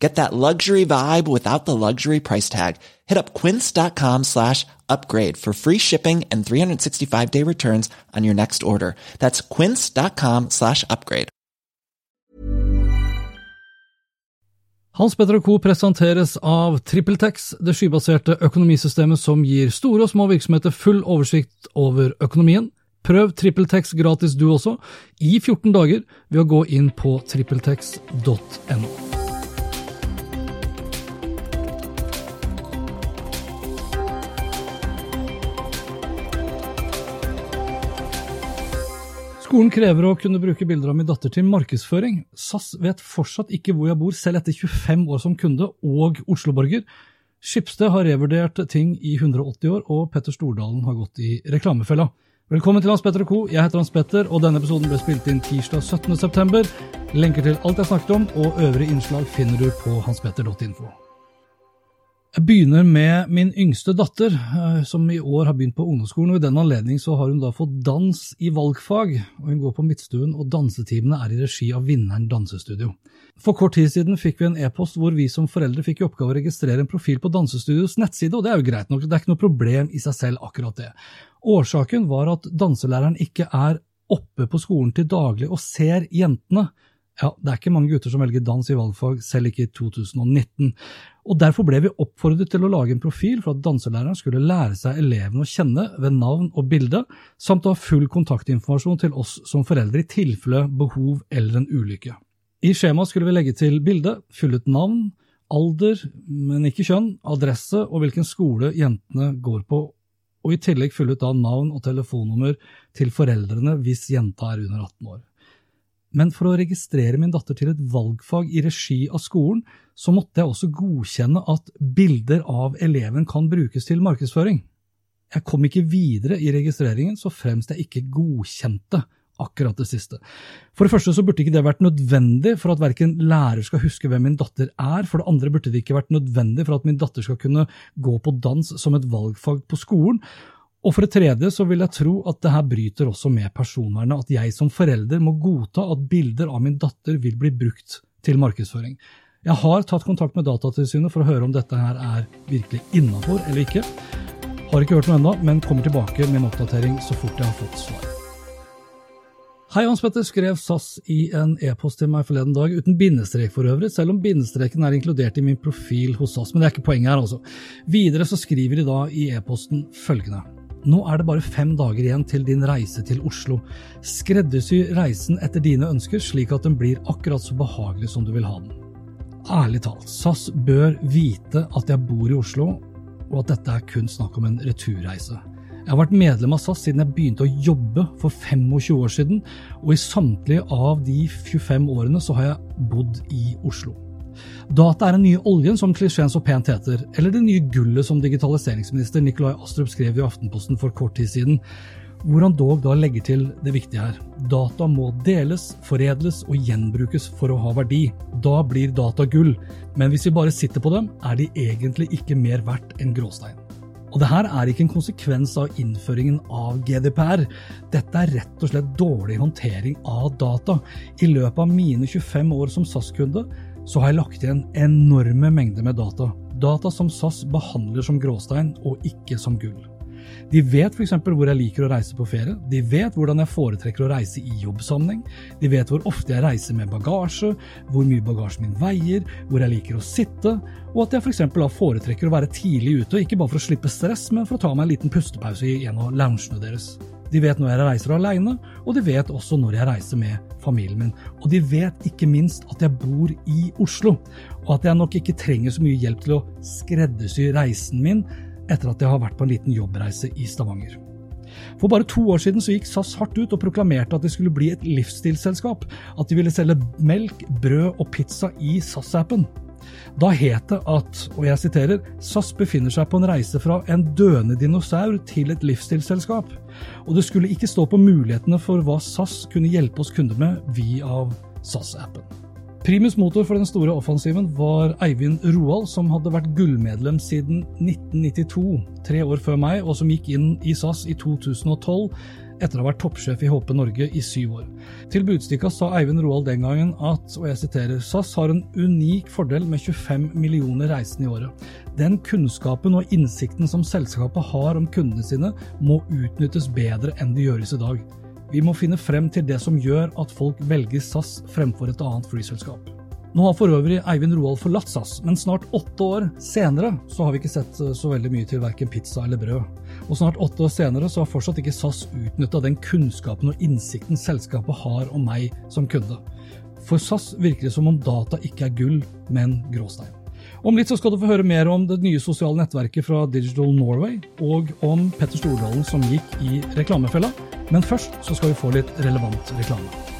Get that luxury vibe without the luxury price tag. Hit up quince.com slash upgrade for free shipping and 365 day returns on your next order. That's quince.com slash upgrade. Hans Petter Co. presenteres av TrippelTex, det skybaserte økonomisystemet som gir store og små virksomheter full oversikt over økonomien. Prøv TrippelTex gratis du også, i 14 dager, ved å gå inn på trippeltex.no. Skolen krever å kunne bruke bilder av min datter til markedsføring. SAS vet fortsatt ikke hvor jeg bor, selv etter 25 år som kunde og Oslo-borger. Skipsted har revurdert ting i 180 år, og Petter Stordalen har gått i reklamefella. Velkommen til Hans Petter Co. Jeg heter Hans Petter, og denne episoden ble spilt inn tirsdag 17.9. Lenker til alt jeg snakket om, og øvrige innslag finner du på hanspetter.info. Jeg begynner med min yngste datter, eh, som i år har begynt på ungdomsskolen. og I den anledning har hun da fått dans i valgfag. og Hun går på Midtstuen, og dansetimene er i regi av Vinneren dansestudio. For kort tid siden fikk vi en e-post hvor vi som foreldre fikk i oppgave å registrere en profil på Dansestudios nettside, og det er jo greit nok, det er ikke noe problem i seg selv, akkurat det. Årsaken var at danselæreren ikke er oppe på skolen til daglig og ser jentene. Ja, det er ikke mange gutter som velger dans i valgfag, selv ikke i 2019. Og Derfor ble vi oppfordret til å lage en profil for at danselæreren skulle lære seg elevene å kjenne ved navn og bilde, samt å ha full kontaktinformasjon til oss som foreldre i tilfelle behov eller en ulykke. I skjemaet skulle vi legge til bilde, fylle ut navn, alder, men ikke kjønn, adresse og hvilken skole jentene går på, og i tillegg fylle ut da navn og telefonnummer til foreldrene hvis jenta er under 18 år. Men for å registrere min datter til et valgfag i regi av skolen, så måtte jeg også godkjenne at bilder av eleven kan brukes til markedsføring. Jeg kom ikke videre i registreringen så fremst jeg ikke godkjente akkurat det siste. For det første så burde ikke det vært nødvendig for at verken lærer skal huske hvem min datter er, for det andre burde det ikke vært nødvendig for at min datter skal kunne gå på dans som et valgfag på skolen, og for det tredje så vil jeg tro at det her bryter også med personvernet, at jeg som forelder må godta at bilder av min datter vil bli brukt til markedsføring. Jeg har tatt kontakt med Datatilsynet for å høre om dette her er virkelig innafor eller ikke. Har ikke hørt noe ennå, men kommer tilbake med en oppdatering så fort jeg har fått svar. Hei, Hans Petter, skrev SAS i en e-post til meg forleden dag, uten bindestrek for øvrig, selv om bindestreken er inkludert i min profil hos SAS. Men det er ikke poenget her, altså. Videre så skriver de da i e-posten følgende. Nå er det bare fem dager igjen til din reise til Oslo. Skreddersy reisen etter dine ønsker, slik at den blir akkurat så behagelig som du vil ha den. Ærlig talt, SAS bør vite at jeg bor i Oslo, og at dette er kun snakk om en returreise. Jeg har vært medlem av SAS siden jeg begynte å jobbe for 25 år siden, og i samtlige av de 25 årene så har jeg bodd i Oslo. Data er den nye oljen, som klisjeen så pent heter, eller det nye gullet som digitaliseringsminister Nikolai Astrup skrev i Aftenposten for kort tid siden, hvor han dog da legger til det viktige her. Data må deles, foredles og gjenbrukes for å ha verdi. Da blir data gull, men hvis vi bare sitter på dem, er de egentlig ikke mer verdt enn gråstein. Og det her er ikke en konsekvens av innføringen av GDPR. Dette er rett og slett dårlig håndtering av data. I løpet av mine 25 år som SAS-kunde så har jeg lagt igjen enorme mengder med data. Data som SAS behandler som gråstein, og ikke som gull. De vet f.eks. hvor jeg liker å reise på ferie, de vet hvordan jeg foretrekker å reise i jobbsammenheng, de vet hvor ofte jeg reiser med bagasje, hvor mye bagasjen min veier, hvor jeg liker å sitte, og at jeg f.eks. For foretrekker å være tidlig ute, ikke bare for å slippe stress, men for å ta meg en liten pustepause i en av loungene deres. De vet når jeg reiser alene, og de vet også når jeg reiser med familien min. Og de vet ikke minst at jeg bor i Oslo, og at jeg nok ikke trenger så mye hjelp til å skreddersy reisen min etter at jeg har vært på en liten jobbreise i Stavanger. For bare to år siden så gikk SAS hardt ut og proklamerte at de skulle bli et livsstilsselskap. At de ville selge melk, brød og pizza i SAS-appen. Da het det at, og jeg siterer, SAS befinner seg på en reise fra en døende dinosaur til et livsstilsselskap, og det skulle ikke stå på mulighetene for hva SAS kunne hjelpe oss kunder med via SAS-appen. Primus motor for den store offensiven var Eivind Roald, som hadde vært gullmedlem siden 1992, tre år før meg, og som gikk inn i SAS i 2012 etter å ha vært toppsjef i HP Norge i syv år. Til Budstikka sa Eivind Roald den gangen at og jeg siterer, SAS har en unik fordel med 25 millioner reisende i året. Den kunnskapen og innsikten som selskapet har om kundene sine, må utnyttes bedre enn det gjøres i dag. Vi må finne frem til det som gjør at folk velger SAS fremfor et annet flyselskap. Nå har for øvrig Eivind Roald forlatt SAS, men snart åtte år senere så har vi ikke sett så veldig mye til verken pizza eller brød. Og snart åtte år senere så har fortsatt ikke SAS utnytta den kunnskapen og innsikten selskapet har om meg som kunde. For SAS virker det som om data ikke er gull, men gråstein. Om litt så skal du få høre mer om det nye sosiale nettverket fra Digital Norway, og om Petter Stordalen som gikk i reklamefella. Men først så skal vi få litt relevant reklame.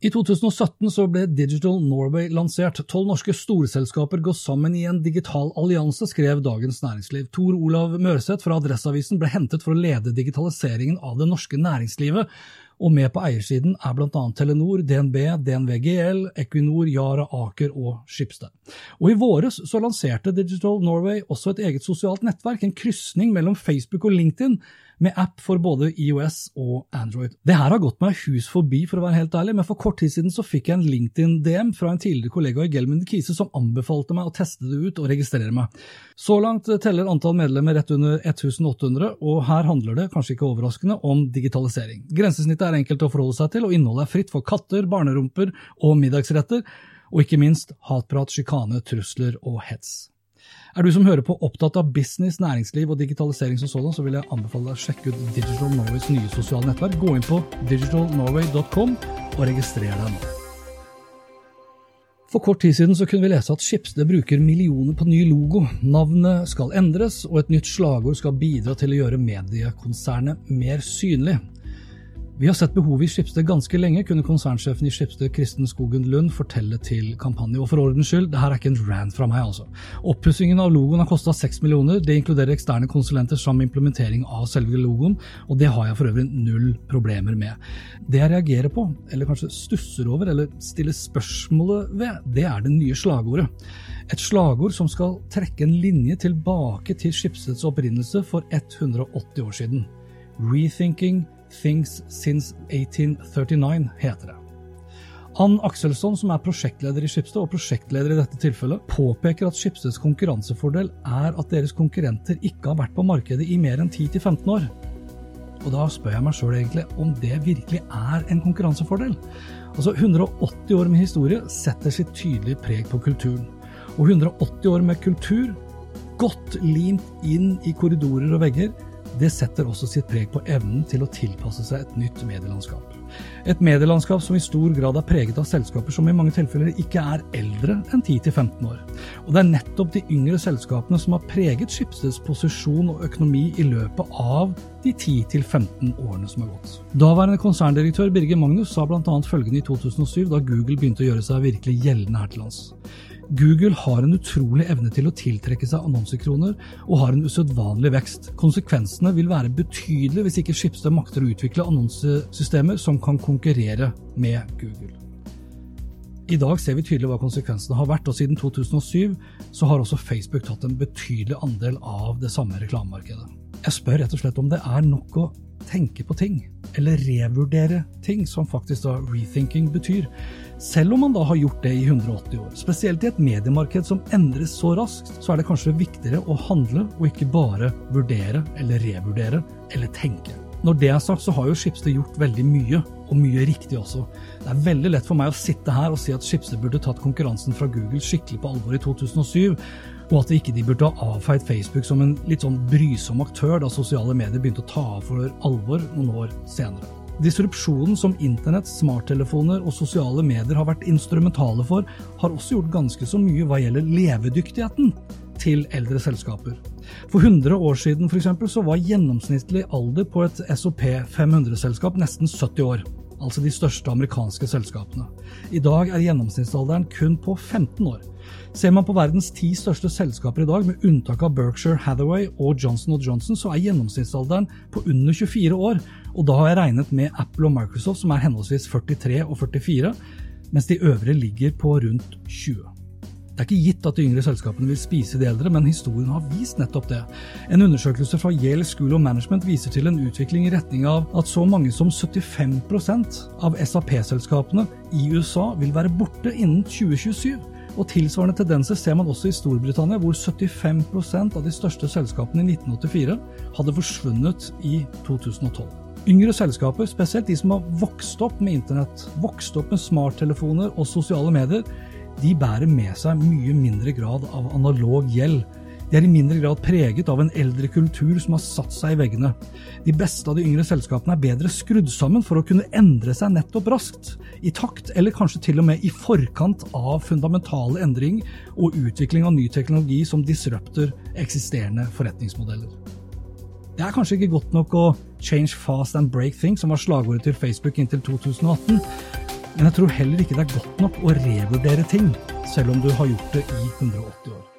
I 2017 så ble Digital Norway lansert. Tolv norske storselskaper går sammen i en digital allianse, skrev Dagens Næringsliv. Tor Olav Mørseth fra Adresseavisen ble hentet for å lede digitaliseringen av det norske næringslivet. Og med på eiersiden er bl.a. Telenor, DNB, DNV GL, Equinor, Yara, Aker og Skipsted. Og i våres så lanserte Digital Norway også et eget sosialt nettverk, en krysning mellom Facebook og LinkedIn med app for både IOS og Android. Det her har gått meg hus forbi, for å være helt ærlig, men for kort tid siden så fikk jeg en LinkedIn-DM fra en tidligere kollega i Gelmund Kise som anbefalte meg å teste det ut og registrere meg. Så langt teller antall medlemmer rett under 1800, og her handler det, kanskje ikke overraskende, om digitalisering. Grensesnittet er enkelt å forholde seg til, og innholdet er fritt for katter, barnerumper og middagsretter, og ikke minst hatprat, sjikane, trusler og hets. Er du som hører på opptatt av business, næringsliv og digitalisering som sådan, så vil jeg anbefale deg å sjekke ut Digital Norways nye sosiale nettverk. Gå inn på digitalnorway.com og registrer deg nå. For kort tid siden så kunne vi lese at Skipsted bruker millioner på ny logo. Navnet skal endres, og et nytt slagord skal bidra til å gjøre mediekonsernet mer synlig. Vi har sett behovet i Skipsted ganske lenge, kunne konsernsjefen i Skipsted Kristen Skogen Lund fortelle til kampanje. Og for ordens skyld, det her er ikke en rant fra meg, altså. Oppussingen av logoen har kosta seks millioner. Det inkluderer eksterne konsulenter med implementering av selve logoen, og det har jeg for øvrig null problemer med. Det jeg reagerer på, eller kanskje stusser over, eller stiller spørsmålet ved, det er det nye slagordet. Et slagord som skal trekke en linje tilbake til Skipsteds opprinnelse for 180 år siden. Rethinking Things Since 1839, heter det. Ann Akselsson, som er prosjektleder i Schibsted, og prosjektleder i dette tilfellet, påpeker at Schibsteds konkurransefordel er at deres konkurrenter ikke har vært på markedet i mer enn 10-15 år. Og da spør jeg meg sjøl egentlig om det virkelig er en konkurransefordel. Altså 180 år med historie setter sitt tydelige preg på kulturen. Og 180 år med kultur, godt limt inn i korridorer og vegger, det setter også sitt preg på evnen til å tilpasse seg et nytt medielandskap. Et medielandskap som i stor grad er preget av selskaper som i mange tilfeller ikke er eldre enn 10-15 år. Og det er nettopp de yngre selskapene som har preget Schibsteds posisjon og økonomi i løpet av de 10-15 årene som har gått. Daværende konserndirektør Birger Magnus sa bl.a. følgende i 2007, da Google begynte å gjøre seg virkelig gjeldende her til lands. Google har en utrolig evne til å tiltrekke seg annonsekroner, og har en usedvanlig vekst. Konsekvensene vil være betydelige hvis ikke Schibsted makter å utvikle annonsesystemer som kan konkurrere med Google. I dag ser vi tydelig hva konsekvensene har vært, og siden 2007 så har også Facebook tatt en betydelig andel av det samme reklamemarkedet. Jeg spør rett og slett om det er nok å tenke på ting, eller revurdere ting, som faktisk da rethinking betyr selv om man da har gjort det i 180 år. Spesielt i et mediemarked som endres så raskt, så er det kanskje viktigere å handle og ikke bare vurdere eller revurdere eller tenke. Når det er sagt, så har jo Schibsted gjort veldig mye, og mye riktig også. Det er veldig lett for meg å sitte her og si at Schibsted burde tatt konkurransen fra Google skikkelig på alvor i 2007, og at de ikke burde ha avfeid Facebook som en litt sånn brysom aktør da sosiale medier begynte å ta av for alvor noen år senere. Disrupsjonen som internett, smarttelefoner og sosiale medier har vært instrumentale for, har også gjort ganske så mye hva gjelder levedyktigheten til eldre selskaper. For 100 år siden for eksempel, så var gjennomsnittlig alder på et SOP 500-selskap nesten 70 år. Altså de største amerikanske selskapene. I dag er gjennomsnittsalderen kun på 15 år. Ser man på verdens ti største selskaper i dag, med unntak av Berkshire Hathaway og Johnson Johnson, så er gjennomsnittsalderen på under 24 år. Og da har jeg regnet med Apple og Microsoft, som er henholdsvis 43 og 44, mens de øvrige ligger på rundt 20. Det er ikke gitt at de yngre selskapene vil spise de eldre, men historien har vist nettopp det. En undersøkelse fra Yale School of Management viser til en utvikling i retning av at så mange som 75% av SAP-selskapene i USA vil være borte innen 2027. Og Tilsvarende tendenser ser man også i Storbritannia, hvor 75% av de største selskapene i 1984 hadde forsvunnet i 2012. Yngre selskaper, spesielt de som har vokst opp med internett, vokst opp med smarttelefoner og sosiale medier, de bærer med seg mye mindre grad av analog gjeld. De er i mindre grad preget av en eldre kultur som har satt seg i veggene. De beste av de yngre selskapene er bedre skrudd sammen for å kunne endre seg nettopp raskt, i takt eller kanskje til og med i forkant av fundamentale endring og utvikling av ny teknologi som disrupter eksisterende forretningsmodeller. Det er kanskje ikke godt nok å change fast and break things, som var slagordet til Facebook inntil 2018, men jeg tror heller ikke det er godt nok å revurdere ting, selv om du har gjort det i 180 år.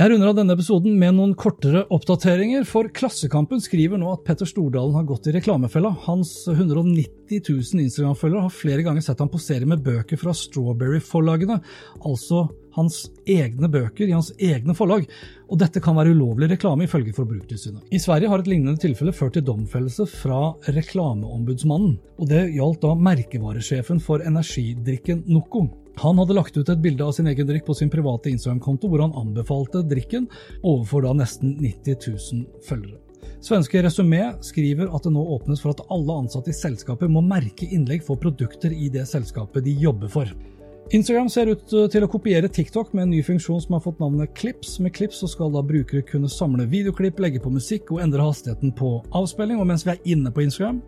Jeg runder av denne episoden med noen kortere oppdateringer, for Klassekampen skriver nå at Petter Stordalen har gått i reklamefella. Hans 190 000 Instagram-følgere har flere ganger sett ham posere med bøker fra Strawberry-forlagene, altså hans egne bøker i hans egne forlag, og dette kan være ulovlig reklame ifølge Forbrukertilsynet. I Sverige har et lignende tilfelle ført til domfellelse fra Reklameombudsmannen, og det gjaldt da merkevaresjefen for energidrikken Noco. Han hadde lagt ut et bilde av sin egen drikk på sin private Instagram-konto, hvor han anbefalte drikken overfor da nesten 90 000 følgere. Svenske Resumé skriver at det nå åpnes for at alle ansatte i selskapet må merke innlegg for produkter i det selskapet de jobber for. Instagram ser ut til å kopiere TikTok med en ny funksjon som har fått navnet Clips. Med Clips skal da brukere kunne samle videoklipp, legge på musikk og endre hastigheten på avspilling. Og mens vi er inne på Instagram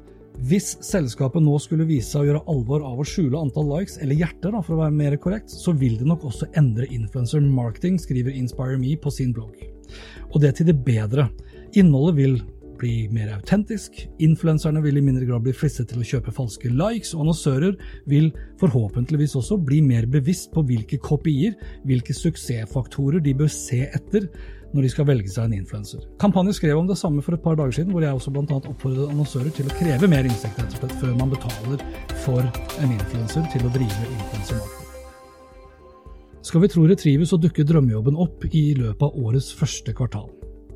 hvis selskapet nå skulle vise seg å gjøre alvor av å skjule antall likes, eller hjerter da, for å være mer korrekt, så vil det nok også endre influencer marketing, skriver InspireMe på sin blogg. Og det til det bedre. Innholdet vil bli mer autentisk, influenserne vil i mindre grad bli fristet til å kjøpe falske likes, og annonsører vil forhåpentligvis også bli mer bevisst på hvilke kopier, hvilke suksessfaktorer de bør se etter når de skal velge seg en influenser. Kampanjen skrev om det samme for et par dager siden, hvor jeg også bl.a. oppfordret annonsører til å kreve mer innsikt før man betaler for en influenser til å drive influensermarked. Skal vi tro Retriever, så dukker drømmejobben opp i løpet av årets første kvartal.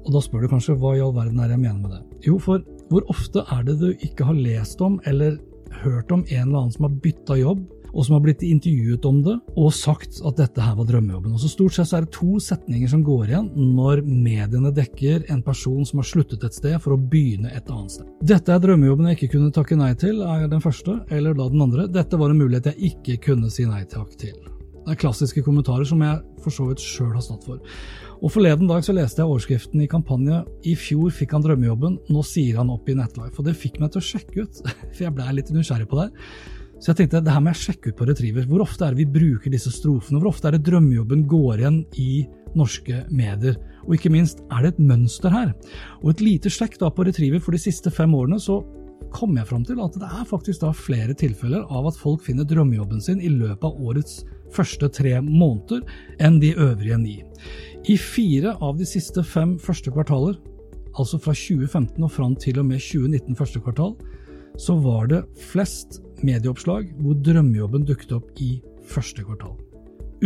Og da spør du kanskje hva i all verden er jeg mener med det? Jo, for hvor ofte er det du ikke har lest om eller hørt om en eller annen som har bytta jobb, og som har blitt intervjuet om det og sagt at dette her var drømmejobben. Og så Stort sett så er det to setninger som går igjen når mediene dekker en person som har sluttet et sted for å begynne et annet sted. Dette er drømmejobben jeg ikke kunne takke nei til, er den første, eller da den andre. Dette var en mulighet jeg ikke kunne si nei takk til. Det er klassiske kommentarer som jeg for så vidt sjøl har stått for. Og Forleden dag så leste jeg overskriften i kampanje 'I fjor fikk han drømmejobben, nå sier han opp i Netlife'. Og Det fikk meg til å sjekke ut, for jeg ble litt nysgjerrig på det. Så jeg tenkte det her må jeg sjekke ut på Retriever. Hvor ofte er det vi bruker disse strofene? Hvor ofte er det drømmejobben går igjen i norske medier? Og ikke minst, er det et mønster her? Og et lite sjekk da på Retriever for de siste fem årene, så kom jeg fram til at det er faktisk da flere tilfeller av at folk finner drømmejobben sin i løpet av årets første tre måneder enn de øvrige ni. I fire av de siste fem første kvartaler, altså fra 2015 og fram til og med 2019 første kvartal, så var det flest medieoppslag hvor drømmejobben dukket opp i første kvartal.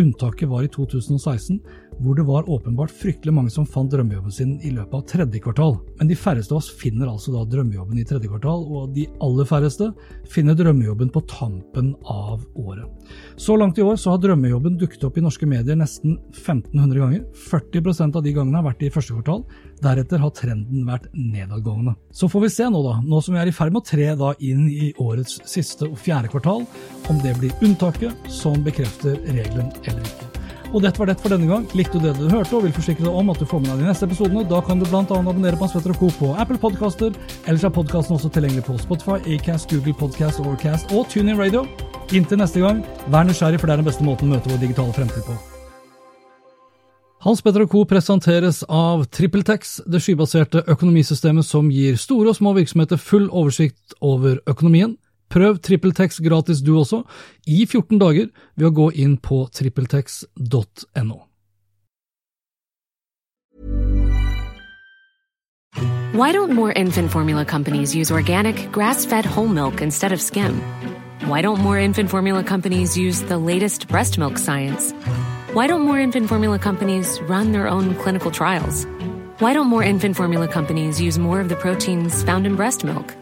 Unntaket var i 2016, hvor det var åpenbart fryktelig mange som fant drømmejobben sin i løpet av tredje kvartal. Men de færreste av oss finner altså da drømmejobben i tredje kvartal, og de aller færreste finner drømmejobben på tampen av året. Så langt i år så har drømmejobben dukket opp i norske medier nesten 1500 ganger. 40% av de gangene har vært i første kvartal, Deretter har trenden vært nedadgående. Så får vi se nå, da, nå som vi er i ferd med å tre da inn i årets siste og fjerde kvartal, om det blir unntaket som bekrefter regelen eller ikke. Og dette var det for denne gang. Likte du det du hørte og vil forsikre deg om at du får med deg de neste episodene, da kan du bl.a. abonnere på Hans Petter Co. på Apple Podcaster. Ellers er podkasten også tilgjengelig på Spotify, Acast, Google Podcast, Overcast og TuneIn Radio. Inntil neste gang, vær nysgjerrig, for det er den beste måten å møte vår digitale fremtid på. Hans Petter Co. presenteres av TrippelTex, det skybaserte økonomisystemet som gir store og små virksomheter full oversikt over økonomien. Prøv TrippelTex gratis du også, i 14 dager, ved å gå inn på trippeltex.no. Why don't more infant formula companies use organic, grass fed whole milk instead of skim? Why don't more infant formula companies use the latest breast milk science? Why don't more infant formula companies run their own clinical trials? Why don't more infant formula companies use more of the proteins found in breast milk?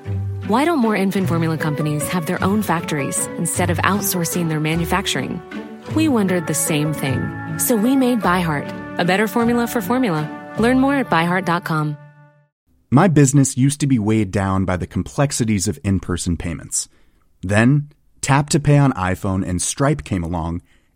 Why don't more infant formula companies have their own factories instead of outsourcing their manufacturing? We wondered the same thing. So we made ByHeart, a better formula for formula. Learn more at byheart.com. My business used to be weighed down by the complexities of in person payments. Then, Tap to Pay on iPhone and Stripe came along